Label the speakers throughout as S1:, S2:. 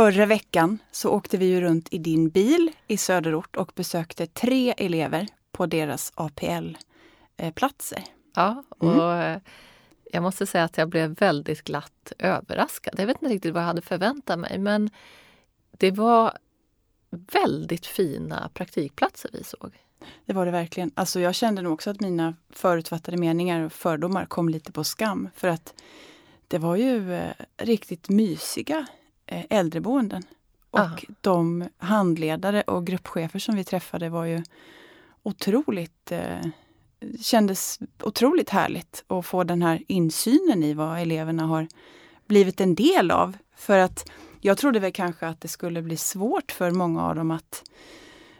S1: förra veckan så åkte vi ju runt i din bil i söderort och besökte tre elever på deras APL-platser.
S2: Ja, och mm. jag måste säga att jag blev väldigt glatt överraskad. Jag vet inte riktigt vad jag hade förväntat mig men det var väldigt fina praktikplatser vi såg.
S1: Det var det verkligen. Alltså jag kände nog också att mina förutfattade meningar och fördomar kom lite på skam. För att det var ju eh, riktigt mysiga äldreboenden. Och Aha. de handledare och gruppchefer som vi träffade var ju otroligt eh, kändes otroligt härligt att få den här insynen i vad eleverna har blivit en del av. För att jag trodde väl kanske att det skulle bli svårt för många av dem att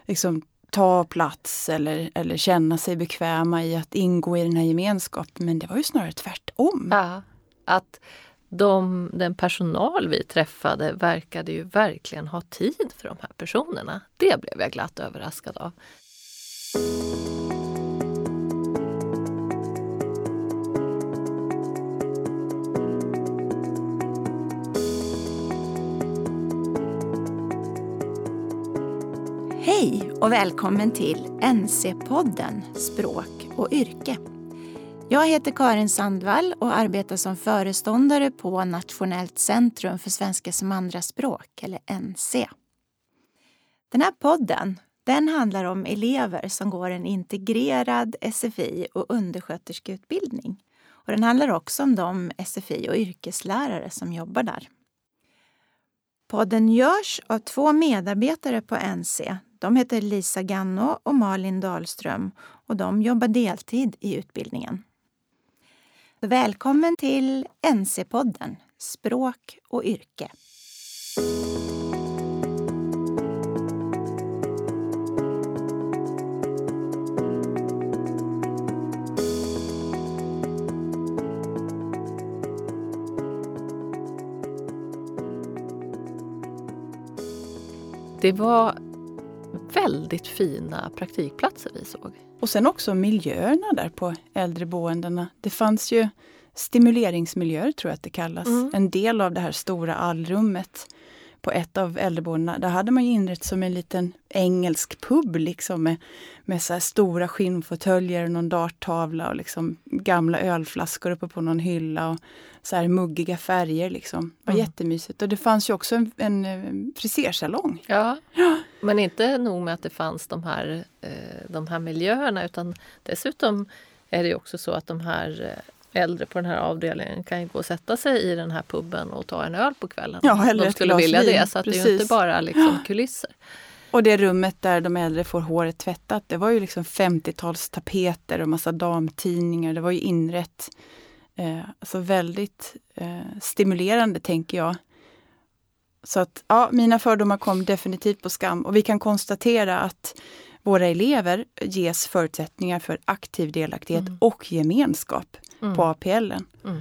S1: liksom, ta plats eller, eller känna sig bekväma i att ingå i den här gemenskapen. Men det var ju snarare tvärtom.
S2: Ja, att de, den personal vi träffade verkade ju verkligen ha tid för de här personerna. Det blev jag glatt överraskad av.
S3: Hej och välkommen till NC-podden Språk och yrke. Jag heter Karin Sandvall och arbetar som föreståndare på Nationellt centrum för svenska som andraspråk, eller NC. Den här podden den handlar om elever som går en integrerad SFI och undersköterskeutbildning. Och den handlar också om de SFI och yrkeslärare som jobbar där. Podden görs av två medarbetare på NC de heter Lisa Ganno och Malin Dahlström och de jobbar deltid i utbildningen. Välkommen till NC-podden Språk och yrke.
S2: Det var väldigt fina praktikplatser vi såg.
S1: Och sen också miljöerna där på äldreboendena. Det fanns ju stimuleringsmiljöer, tror jag att det kallas. Mm. En del av det här stora allrummet på ett av äldreboendena. Där hade man inrett som en liten engelsk pub liksom med, med så stora skinnfåtöljer och någon darttavla och liksom gamla ölflaskor uppe på någon hylla. Och så här muggiga färger. Liksom. Det var mm. jättemysigt. Och det fanns ju också en, en, en frisersalong.
S2: Ja. ja. Men inte nog med att det fanns de här, eh, de här miljöerna utan dessutom är det också så att de här eh, äldre på den här avdelningen kan gå och sätta sig i den här puben och ta en öl på kvällen.
S1: Ja, eller
S2: de skulle vilja det. Så att det är ju inte bara liksom kulisser.
S1: Och det rummet där de äldre får håret tvättat, det var ju liksom 50-talstapeter och massa damtidningar. Det var ju inrätt. Eh, alltså väldigt eh, stimulerande, tänker jag. Så att ja, mina fördomar kom definitivt på skam och vi kan konstatera att våra elever ges förutsättningar för aktiv delaktighet mm. och gemenskap mm. på APL. Mm.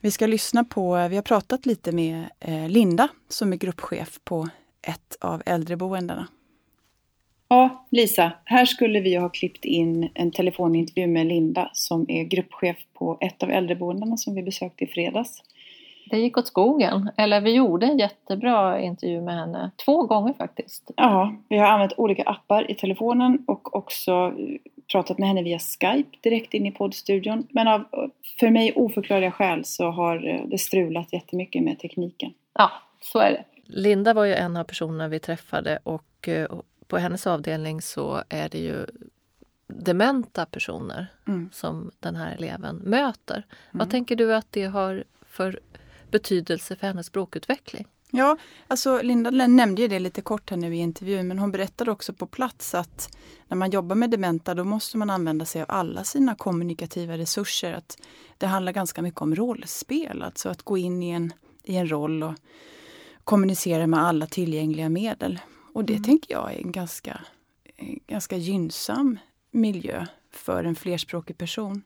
S1: Vi ska lyssna på, vi har pratat lite med eh, Linda som är gruppchef på ett av äldreboendena.
S4: Ja, Lisa, här skulle vi ha klippt in en telefonintervju med Linda som är gruppchef på ett av äldreboendena som vi besökte i fredags.
S2: Det gick åt skogen. Eller vi gjorde en jättebra intervju med henne. Två gånger faktiskt.
S4: Ja, vi har använt olika appar i telefonen och också pratat med henne via Skype direkt in i poddstudion. Men av för mig oförklarliga skäl så har det strulat jättemycket med tekniken.
S2: Ja, så är det. Linda var ju en av personerna vi träffade och eh, på hennes avdelning så är det ju dementa personer mm. som den här eleven möter. Mm. Vad tänker du att det har för betydelse för hennes språkutveckling?
S1: Ja, alltså Linda nämnde det lite kort här nu i intervjun, men hon berättade också på plats att när man jobbar med dementa då måste man använda sig av alla sina kommunikativa resurser. Att det handlar ganska mycket om rollspel, alltså att gå in i en, i en roll och kommunicera med alla tillgängliga medel. Och det mm. tänker jag är en ganska, ganska gynnsam miljö för en flerspråkig person.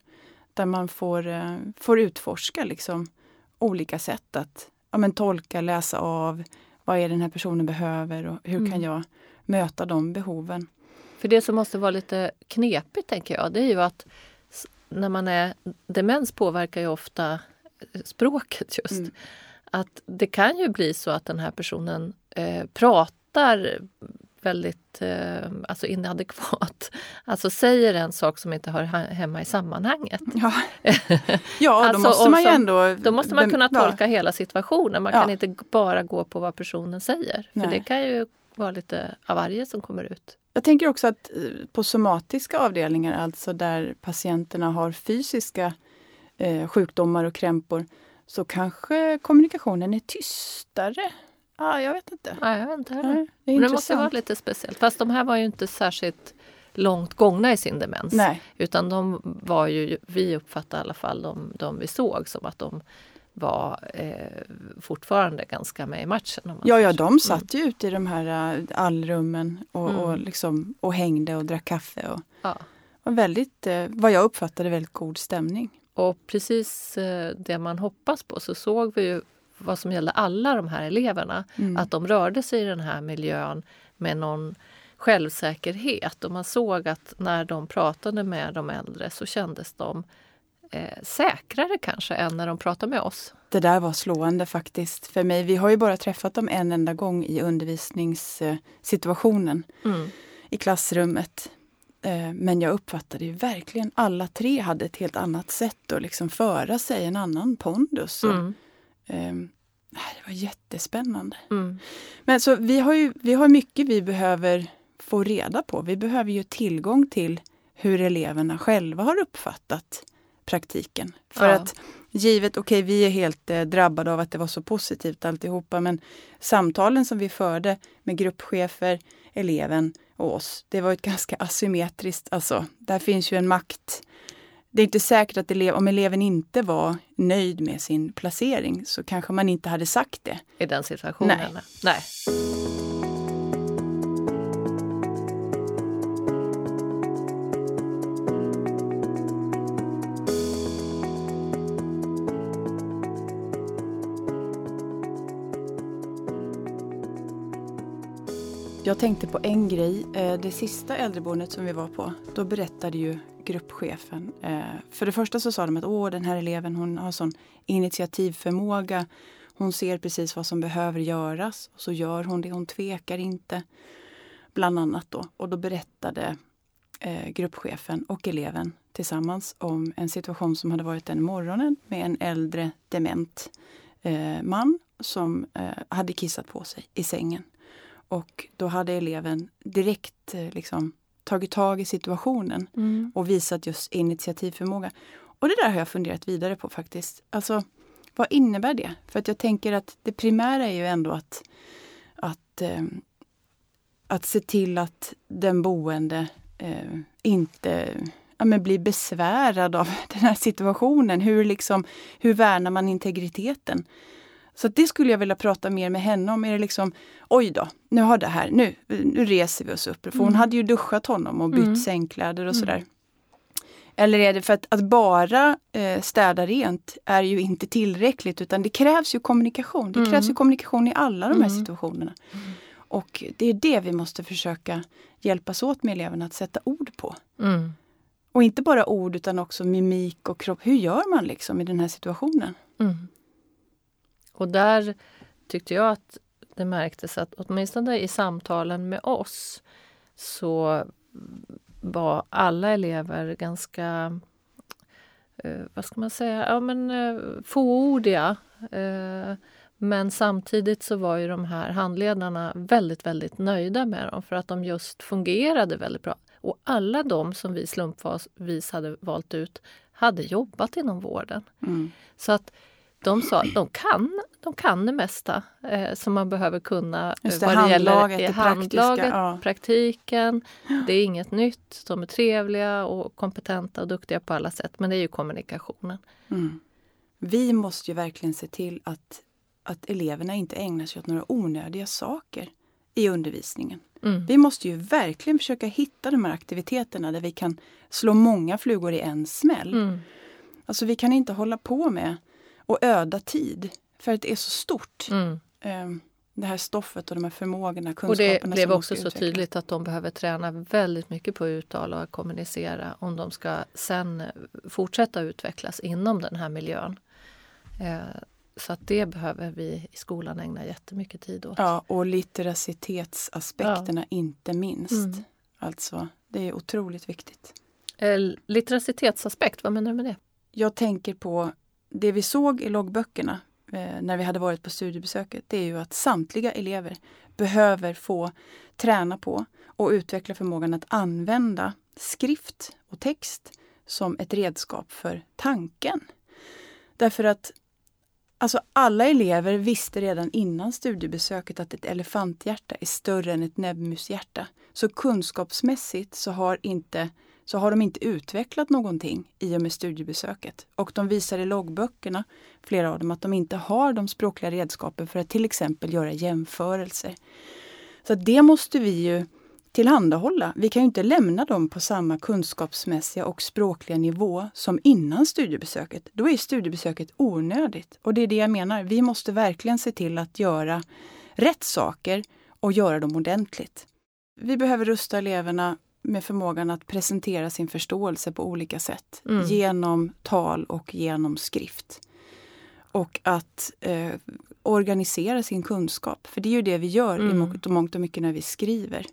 S1: Där man får, eh, får utforska liksom olika sätt att ja, men tolka, läsa av. Vad är den här personen behöver och hur mm. kan jag möta de behoven?
S2: För det som måste vara lite knepigt tänker jag, det är ju att när man är demens påverkar ju ofta språket just. Mm. att det kan ju bli så att den här personen eh, pratar väldigt eh, alltså inadekvat. Alltså säger en sak som inte hör hemma i sammanhanget.
S1: Ja, ja alltså, då måste man ju ändå...
S2: Då måste man kunna tolka ja. hela situationen. Man ja. kan inte bara gå på vad personen säger. För Nej. det kan ju vara lite av varje som kommer ut.
S1: Jag tänker också att eh, på somatiska avdelningar, alltså där patienterna har fysiska eh, sjukdomar och krämpor, så kanske kommunikationen är tystare. Ja, jag vet inte.
S2: Ja, jag vet inte heller. det, Men det måste vara lite speciellt. Fast de här var ju inte särskilt långt gångna i sin demens.
S1: Nej.
S2: Utan de var ju, vi uppfattade i alla fall de, de vi såg som att de var eh, fortfarande ganska med i matchen.
S1: ja, ja, de satt ju mm. ute i de här uh, allrummen och, mm. och, liksom, och hängde och drack kaffe. Och, ja. och väldigt, eh, vad jag uppfattade, väldigt god stämning.
S2: Och precis eh, det man hoppas på så såg vi ju vad som gällde alla de här eleverna. Mm. Att de rörde sig i den här miljön med någon självsäkerhet och man såg att när de pratade med de äldre så kändes de eh, säkrare kanske än när de pratade med oss.
S1: Det där var slående faktiskt för mig. Vi har ju bara träffat dem en enda gång i undervisningssituationen mm. i klassrummet. Eh, men jag uppfattade ju verkligen alla tre hade ett helt annat sätt att liksom föra sig, en annan pondus. Mm. Um, det var jättespännande. Mm. Men så vi har ju vi har mycket vi behöver få reda på. Vi behöver ju tillgång till hur eleverna själva har uppfattat praktiken. För ja. att givet, okej okay, vi är helt eh, drabbade av att det var så positivt alltihopa men samtalen som vi förde med gruppchefer, eleven och oss, det var ett ganska asymmetriskt, alltså där finns ju en makt det är inte säkert att elev, om eleven inte var nöjd med sin placering så kanske man inte hade sagt det.
S2: I den situationen?
S1: Nej.
S2: Nej.
S1: Jag tänkte på en grej. Eh, det sista äldreboendet som vi var på, då berättade ju gruppchefen. Eh, för det första så sa de att Åh, den här eleven hon har sån initiativförmåga. Hon ser precis vad som behöver göras och så gör hon det. Hon tvekar inte. Bland annat då. Och då berättade eh, gruppchefen och eleven tillsammans om en situation som hade varit den morgonen med en äldre dement eh, man som hade kissat på sig i sängen. Och då hade eleven direkt eh, liksom, tagit tag i situationen mm. och visat just initiativförmåga. Och det där har jag funderat vidare på faktiskt. Alltså, vad innebär det? För att jag tänker att det primära är ju ändå att, att, eh, att se till att den boende eh, inte ja, men blir besvärad av den här situationen. Hur, liksom, hur värnar man integriteten? Så det skulle jag vilja prata mer med henne om. Är det liksom, oj då, nu har det här, nu, nu reser vi oss upp. För hon mm. hade ju duschat honom och bytt mm. sängkläder och mm. sådär. Eller är det för att, att bara eh, städa rent är ju inte tillräckligt utan det krävs ju kommunikation. Det krävs ju mm. kommunikation i alla de här mm. situationerna. Mm. Och det är det vi måste försöka hjälpas åt med eleverna att sätta ord på. Och inte bara ord utan också mimik och kropp. Hur gör man liksom i den här situationen?
S2: Och där tyckte jag att det märktes att åtminstone i samtalen med oss så var alla elever ganska, eh, vad ska man säga, ja men eh, fåordiga. Eh, men samtidigt så var ju de här handledarna väldigt, väldigt nöjda med dem för att de just fungerade väldigt bra. Och alla de som vi slumpvis hade valt ut hade jobbat inom vården. Mm. Så att de sa att de kan, de kan det mesta eh, som man behöver kunna
S1: Just det, vad det gäller
S2: i handlaget, ja. praktiken. Det är inget nytt. De är trevliga och kompetenta och duktiga på alla sätt. Men det är ju kommunikationen. Mm.
S1: Vi måste ju verkligen se till att, att eleverna inte ägnar sig åt några onödiga saker i undervisningen. Mm. Vi måste ju verkligen försöka hitta de här aktiviteterna där vi kan slå många flugor i en smäll. Mm. Alltså vi kan inte hålla på med och öda tid. För att det är så stort. Mm. Um, det här stoffet och de här förmågorna, kunskaperna.
S2: Och det blev också så tydligt att de behöver träna väldigt mycket på att uttala och kommunicera om de ska sen fortsätta utvecklas inom den här miljön. Eh, så att det behöver vi i skolan ägna jättemycket tid åt.
S1: Ja, och litteracitetsaspekterna ja. inte minst. Mm. Alltså, det är otroligt viktigt.
S2: Eh, litteracitetsaspekt, vad menar du med det?
S1: Jag tänker på det vi såg i loggböckerna eh, när vi hade varit på studiebesöket. Det är ju att samtliga elever behöver få träna på och utveckla förmågan att använda skrift och text som ett redskap för tanken. Därför att alltså alla elever visste redan innan studiebesöket att ett elefanthjärta är större än ett näbbmushjärta. Så kunskapsmässigt så har, inte, så har de inte utvecklat någonting i och med studiebesöket. Och de visar i loggböckerna, flera av dem, att de inte har de språkliga redskapen för att till exempel göra jämförelser. Så det måste vi ju tillhandahålla. Vi kan ju inte lämna dem på samma kunskapsmässiga och språkliga nivå som innan studiebesöket. Då är studiebesöket onödigt. Och det är det jag menar. Vi måste verkligen se till att göra rätt saker och göra dem ordentligt. Vi behöver rusta eleverna med förmågan att presentera sin förståelse på olika sätt. Mm. Genom tal och genom skrift. Och att eh, organisera sin kunskap. För det är ju det vi gör mm. i mångt och mycket när vi skriver.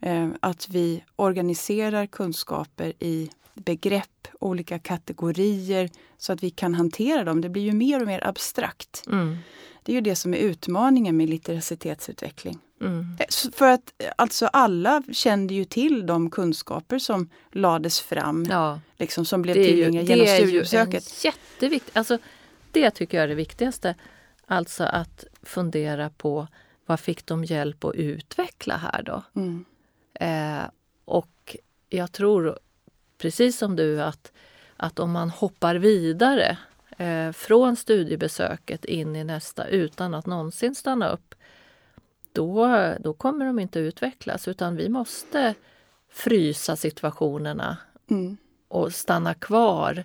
S1: Eh, att vi organiserar kunskaper i begrepp, olika kategorier så att vi kan hantera dem. Det blir ju mer och mer abstrakt. Mm. Det är ju det som är utmaningen med litteracitetetsutveckling. Mm. Eh, för att alltså alla kände ju till de kunskaper som lades fram, ja. liksom, som blev tillgängliga genom studiebesöket.
S2: Det är jätteviktigt. Alltså, det tycker jag är det viktigaste. Alltså att fundera på vad fick de hjälp att utveckla här då? Mm. Eh, och jag tror precis som du att, att om man hoppar vidare eh, från studiebesöket in i nästa utan att någonsin stanna upp då, då kommer de inte utvecklas utan vi måste frysa situationerna mm. och stanna kvar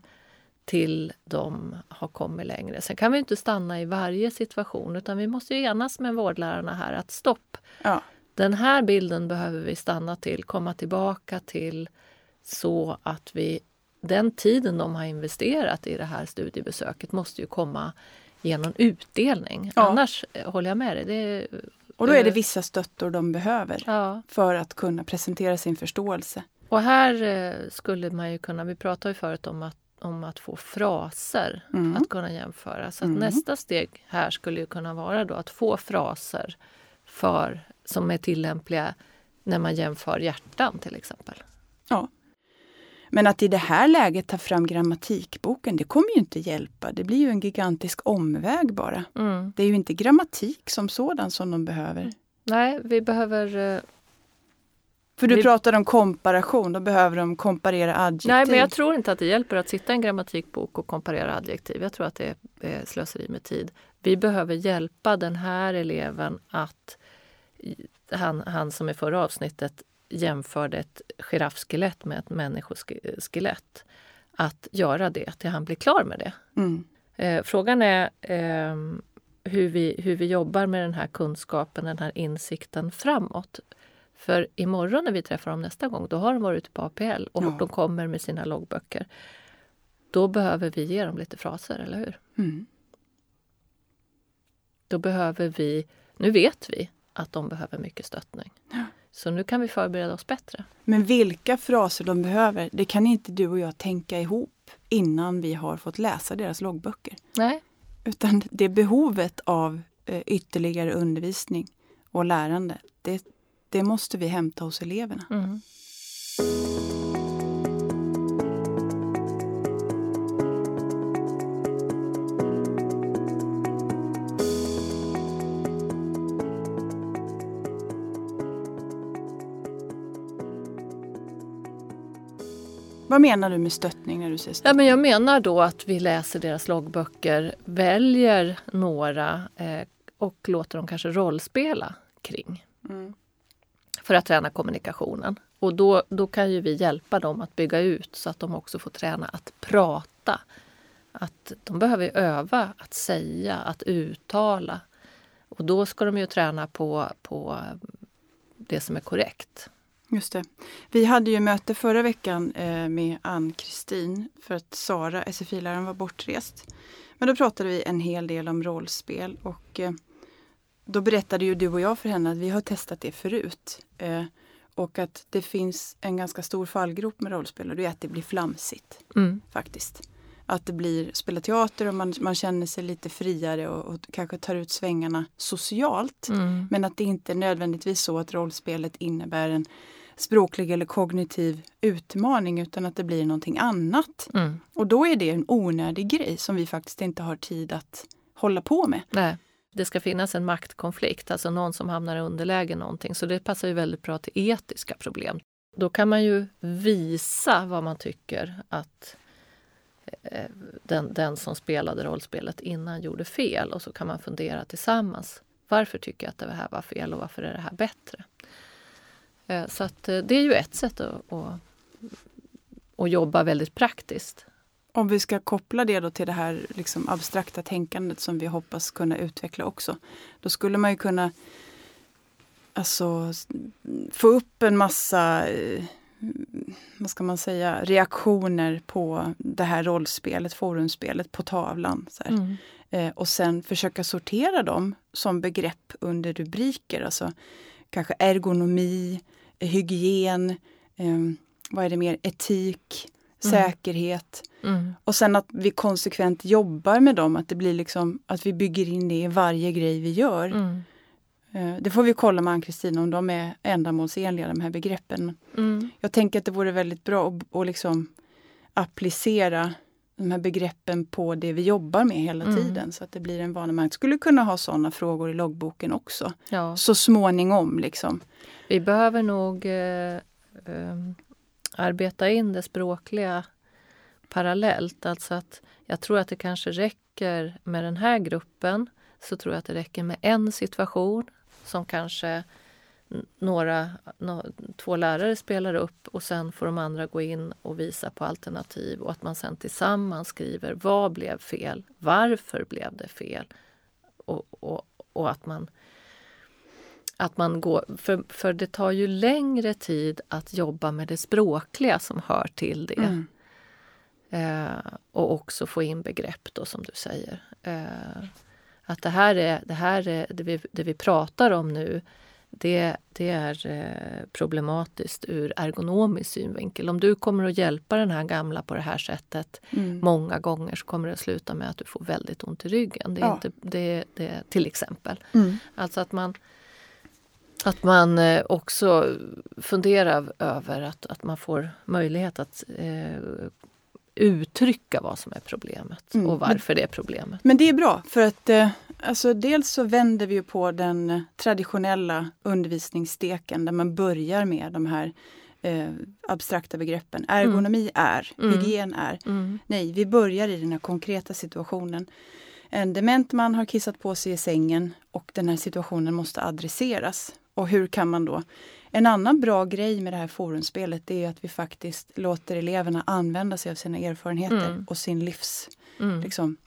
S2: till de har kommit längre. Sen kan vi inte stanna i varje situation utan vi måste enas med vårdlärarna här att stopp. Ja. Den här bilden behöver vi stanna till, komma tillbaka till så att vi den tiden de har investerat i det här studiebesöket måste ju komma genom utdelning. Ja. Annars eh, håller jag med dig. Det,
S1: och då är det eh, vissa stöttor de behöver ja. för att kunna presentera sin förståelse.
S2: Och här eh, skulle man ju kunna, vi pratade ju förut om att, om att få fraser mm. att kunna jämföra. Så mm. nästa steg här skulle ju kunna vara då att få fraser för som är tillämpliga när man jämför hjärtan till exempel.
S1: Ja. Men att i det här läget ta fram grammatikboken, det kommer ju inte hjälpa. Det blir ju en gigantisk omväg bara. Mm. Det är ju inte grammatik som sådan som de behöver.
S2: Nej, vi behöver... Eh,
S1: För du vi... pratar om komparation, då behöver de komparera adjektiv.
S2: Nej, men jag tror inte att det hjälper att sitta i en grammatikbok och komparera adjektiv. Jag tror att det är slöseri med tid. Vi behöver hjälpa den här eleven att han, han som i förra avsnittet jämförde ett giraffskelett med ett människoskelett. Att göra det till han blir klar med det. Mm. Eh, frågan är eh, hur, vi, hur vi jobbar med den här kunskapen, den här insikten framåt. För imorgon när vi träffar dem nästa gång, då har de varit ute på APL och ja. de kommer med sina loggböcker. Då behöver vi ge dem lite fraser, eller hur? Mm. Då behöver vi, nu vet vi att de behöver mycket stöttning. Ja. Så nu kan vi förbereda oss bättre.
S1: Men vilka fraser de behöver, det kan inte du och jag tänka ihop innan vi har fått läsa deras loggböcker.
S2: Nej.
S1: Utan det behovet av eh, ytterligare undervisning och lärande, det, det måste vi hämta hos eleverna. Mm. Vad menar du med stöttning när du säger stöttning?
S2: Ja, men jag menar då att vi läser deras loggböcker, väljer några eh, och låter dem kanske rollspela kring. Mm. För att träna kommunikationen. Och då, då kan ju vi hjälpa dem att bygga ut så att de också får träna att prata. Att de behöver öva att säga, att uttala. Och då ska de ju träna på, på det som är korrekt.
S1: Just det. Vi hade ju möte förra veckan eh, med Ann-Kristin för att Sara, SFI-läraren, var bortrest. Men då pratade vi en hel del om rollspel och eh, då berättade ju du och jag för henne att vi har testat det förut. Eh, och att det finns en ganska stor fallgrop med rollspel och det är att det blir flamsigt. Mm. Faktiskt. Att det blir spela teater och man, man känner sig lite friare och, och kanske tar ut svängarna socialt. Mm. Men att det inte är nödvändigtvis så att rollspelet innebär en språklig eller kognitiv utmaning utan att det blir någonting annat. Mm. Och då är det en onödig grej som vi faktiskt inte har tid att hålla på med.
S2: Nej. Det ska finnas en maktkonflikt, alltså någon som hamnar i underläge någonting. Så det passar ju väldigt bra till etiska problem. Då kan man ju visa vad man tycker att Eh, den, den som spelade rollspelet innan gjorde fel och så kan man fundera tillsammans. Varför tycker jag att det här var fel och varför är det här bättre? Eh, så att eh, det är ju ett sätt att, att, att jobba väldigt praktiskt.
S1: Om vi ska koppla det då till det här liksom abstrakta tänkandet som vi hoppas kunna utveckla också. Då skulle man ju kunna alltså, få upp en massa vad ska man säga, reaktioner på det här rollspelet, forumspelet på tavlan. Så mm. eh, och sen försöka sortera dem som begrepp under rubriker. Alltså kanske ergonomi, hygien, eh, vad är det mer, etik, mm. säkerhet. Mm. Och sen att vi konsekvent jobbar med dem, att det blir liksom att vi bygger in det i varje grej vi gör. Eh, det får vi kolla med Ann-Kristin om de är ändamålsenliga de här begreppen. Mm. Jag tänker att det vore väldigt bra att, att liksom applicera de här begreppen på det vi jobbar med hela mm. tiden så att det blir en vana. Man skulle kunna ha sådana frågor i loggboken också. Ja. Så småningom liksom.
S2: Vi behöver nog eh, eh, arbeta in det språkliga parallellt. Alltså att jag tror att det kanske räcker med den här gruppen. Så tror jag att det räcker med en situation som kanske några, no, två lärare spelar upp och sen får de andra gå in och visa på alternativ och att man sen tillsammans skriver vad blev fel? Varför blev det fel? Och, och, och att man att man går, för, för det tar ju längre tid att jobba med det språkliga som hör till det. Mm. Eh, och också få in begrepp då som du säger. Eh, att det här är det, här är det, vi, det vi pratar om nu det, det är eh, problematiskt ur ergonomisk synvinkel. Om du kommer att hjälpa den här gamla på det här sättet mm. många gånger så kommer det att sluta med att du får väldigt ont i ryggen. Det är ja. inte, det, det, till exempel. Mm. Alltså att man, att man eh, också funderar över att, att man får möjlighet att eh, uttrycka vad som är problemet mm. och varför men, det är problemet.
S1: Men det är bra för att eh, alltså dels så vänder vi på den traditionella undervisningssteken där man börjar med de här eh, abstrakta begreppen. Ergonomi mm. är, mm. hygien är. Mm. Nej, vi börjar i den här konkreta situationen. En dement man har kissat på sig i sängen och den här situationen måste adresseras. Och hur kan man då en annan bra grej med det här forumspelet är att vi faktiskt låter eleverna använda sig av sina erfarenheter mm. och sin livserfarenhet. Mm. Liksom,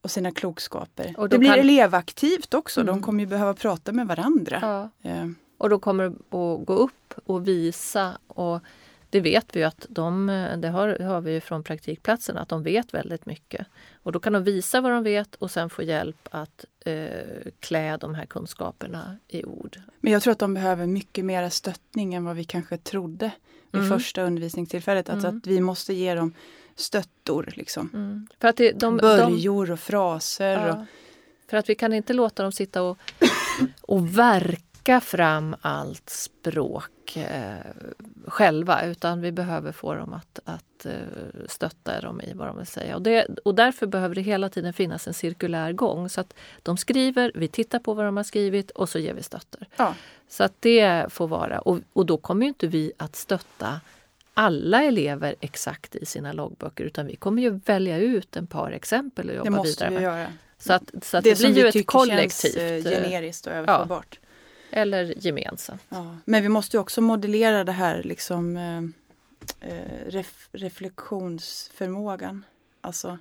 S1: och sina klokskaper. Och det blir kan... elevaktivt också. Mm. De kommer ju behöva prata med varandra. Ja.
S2: Eh. Och då kommer det att gå upp och visa och det vet vi att de, det har, har vi från praktikplatsen, att de vet väldigt mycket. Och då kan de visa vad de vet och sen få hjälp att eh, klä de här kunskaperna i ord.
S1: Men jag tror att de behöver mycket mer stöttning än vad vi kanske trodde vid mm. första undervisningstillfället. Alltså mm. att vi måste ge dem stöttor. Liksom. Mm. För att det, de, Börjor och fraser. Ja. Och...
S2: För att vi kan inte låta dem sitta och, och verka fram allt språk eh, själva utan vi behöver få dem att, att eh, stötta dem i vad de vill säga. Och, det, och därför behöver det hela tiden finnas en cirkulär gång. Så att de skriver, vi tittar på vad de har skrivit och så ger vi stötter. Ja. Så att det får vara. Och, och då kommer inte vi att stötta alla elever exakt i sina loggböcker utan vi kommer ju välja ut en par exempel och jobba
S1: det måste
S2: vidare
S1: vi Göra.
S2: Så att, så att det, det blir ju ett kollektivt.
S1: Känns, eh, generiskt och överförbart. Ja.
S2: Eller gemensamt.
S1: Ja, men vi måste också modellera det här liksom eh, eh, ref, reflektionsförmågan. Alltså,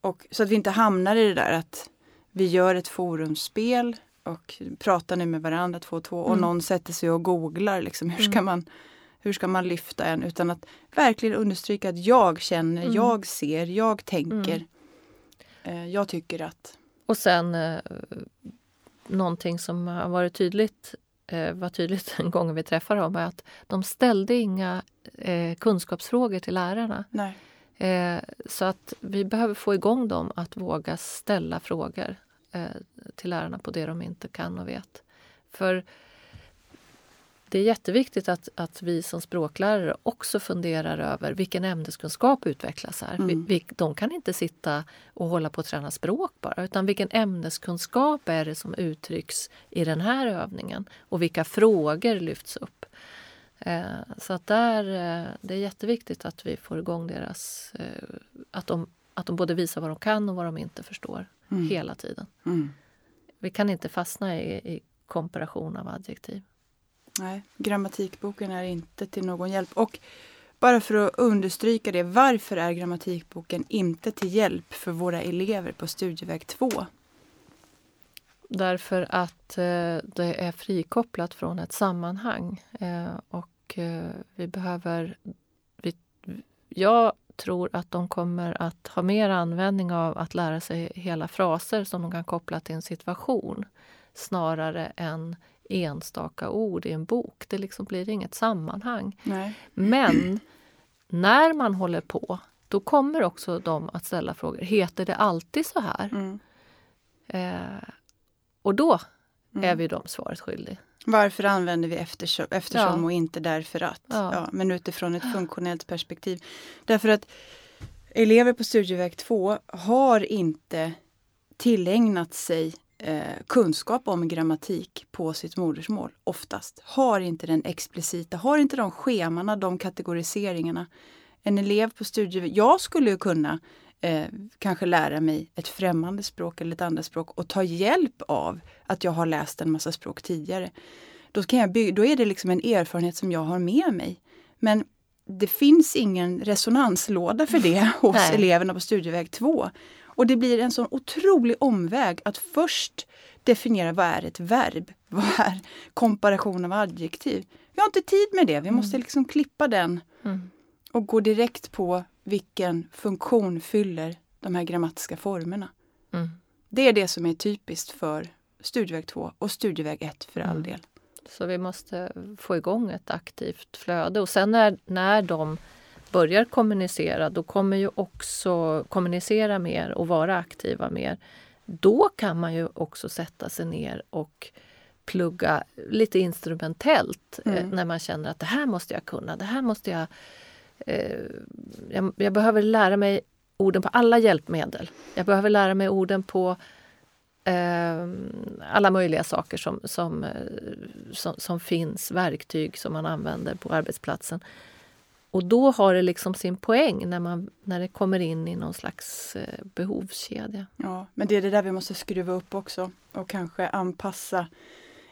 S1: och, så att vi inte hamnar i det där att vi gör ett forumspel och pratar nu med varandra två och två och mm. någon sätter sig och googlar liksom, hur ska mm. man hur ska man lyfta en, utan att verkligen understryka att jag känner, mm. jag ser, jag tänker. Mm. Eh, jag tycker att.
S2: Och sen eh, någonting som har varit tydligt eh, var tydligt en gång vi träffade dem är att de ställde inga eh, kunskapsfrågor till lärarna. Eh, så att vi behöver få igång dem att våga ställa frågor eh, till lärarna på det de inte kan och vet. För det är jätteviktigt att, att vi som språklärare också funderar över vilken ämneskunskap utvecklas här. Mm. Vi, de kan inte sitta och hålla på att träna språk bara utan vilken ämneskunskap är det som uttrycks i den här övningen och vilka frågor lyfts upp. Eh, så att där, eh, det är jätteviktigt att vi får igång deras... Eh, att, de, att de både visar vad de kan och vad de inte förstår mm. hela tiden.
S1: Mm.
S2: Vi kan inte fastna i, i komparation av adjektiv.
S1: Nej, grammatikboken är inte till någon hjälp. Och bara för att understryka det, varför är grammatikboken inte till hjälp för våra elever på studieväg 2?
S2: Därför att eh, det är frikopplat från ett sammanhang. Eh, och eh, vi behöver... Vi, jag tror att de kommer att ha mer användning av att lära sig hela fraser som de kan koppla till en situation snarare än enstaka ord i en bok. Det liksom blir inget sammanhang.
S1: Nej.
S2: Men när man håller på, då kommer också de att ställa frågor. Heter det alltid så här?
S1: Mm.
S2: Eh, och då mm. är vi dem svaret skyldiga.
S1: Varför använder vi eftersom, eftersom ja. och inte därför att? Ja. ja. men utifrån ett funktionellt perspektiv. Därför att elever på studieväg 2 har inte tillägnat sig eh, kunskap om grammatik på sitt modersmål oftast. Har inte den explicita, har inte de schemana, de kategoriseringarna. En elev på studieväg, jag skulle ju kunna eh, kanske lära mig ett främmande språk eller ett andra språk och ta hjälp av att jag har läst en massa språk tidigare. Då, kan jag bygga, då är det liksom en erfarenhet som jag har med mig. Men det finns ingen resonanslåda för det hos eleverna på studieväg 2. Och det blir en sån otrolig omväg att först definiera vad är ett verb? Vad är komparation av adjektiv? Vi har inte tid med det. Vi måste mm. liksom klippa den
S2: mm.
S1: och gå direkt på vilken funktion fyller de här grammatiska formerna.
S2: Mm.
S1: Det är det som är typiskt för studieväg 2 och studieväg 1 för all mm. del.
S2: Så vi måste få igång ett aktivt flöde och sen när, när de börjar kommunicera, då kommer ju också kommunicera mer och vara aktiva mer. Då kan man ju också sätta sig ner och plugga lite instrumentellt eh, mm. när man känner att det här måste jag kunna, det här måste jag, eh, jag... jag, behöver lära mig orden på alla hjälpmedel. Jag behöver lära mig orden på eh, alla möjliga saker som, som, eh, som, som, finns, verktyg som man använder på arbetsplatsen. Och då har det liksom sin poäng när, man, när det kommer in i någon slags eh, behovskedja.
S1: Ja, men det är det där vi måste skruva upp också och kanske anpassa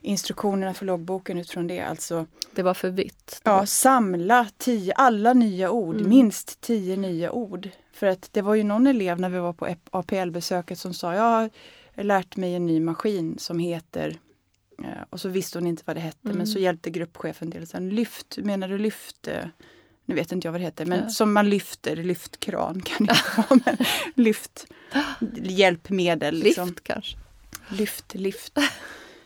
S1: instruktionerna för loggboken utifrån det. Alltså,
S2: det var för vitt.
S1: Ja, samla tio, alla nya ord, mm. minst tio nya ord. För att det var ju någon elev när vi var på APL-besöket som sa jag har lärt mig en ny maskin som heter eh, och så visste hon inte vad det hette mm. men så hjälpte gruppchefen till. Sen, lyft, menar du lyft? Nu vet inte jag vad det heter, men ja. som man lyfter, lyftkran kan det vara. Men lyft, hjälpmedel.
S2: Liksom. Lift kanske?
S1: Lyft, lyft.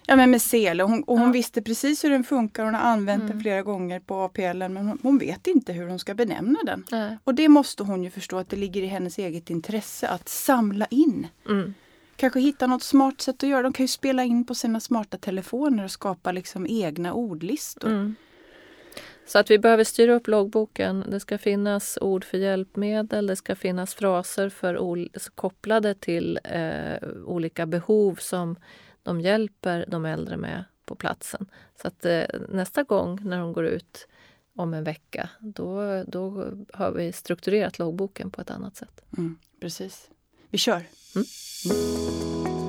S1: Ja men med sele. Hon, och hon ja. visste precis hur den funkar. Hon har använt mm. den flera gånger på APL men hon, hon, vet inte hur hon ska benämna den.
S2: Nej.
S1: Och det måste hon ju förstå att det ligger i hennes eget intresse att samla in.
S2: Mm.
S1: Kanske hitta något smart sätt att göra. De kan ju spela in på sina smarta telefoner och skapa liksom egna ordlistor.
S2: Mm. Så att vi behöver styra upp loggboken. Det ska finnas ord för hjälpmedel, det ska finnas fraser för kopplade till eh, olika behov som de hjälper de äldre med på platsen. Så att eh, nästa gång när de går ut om en vecka, då, då har vi strukturerat loggboken på ett annat sätt.
S1: Mm, precis. Vi kör!
S2: Mm.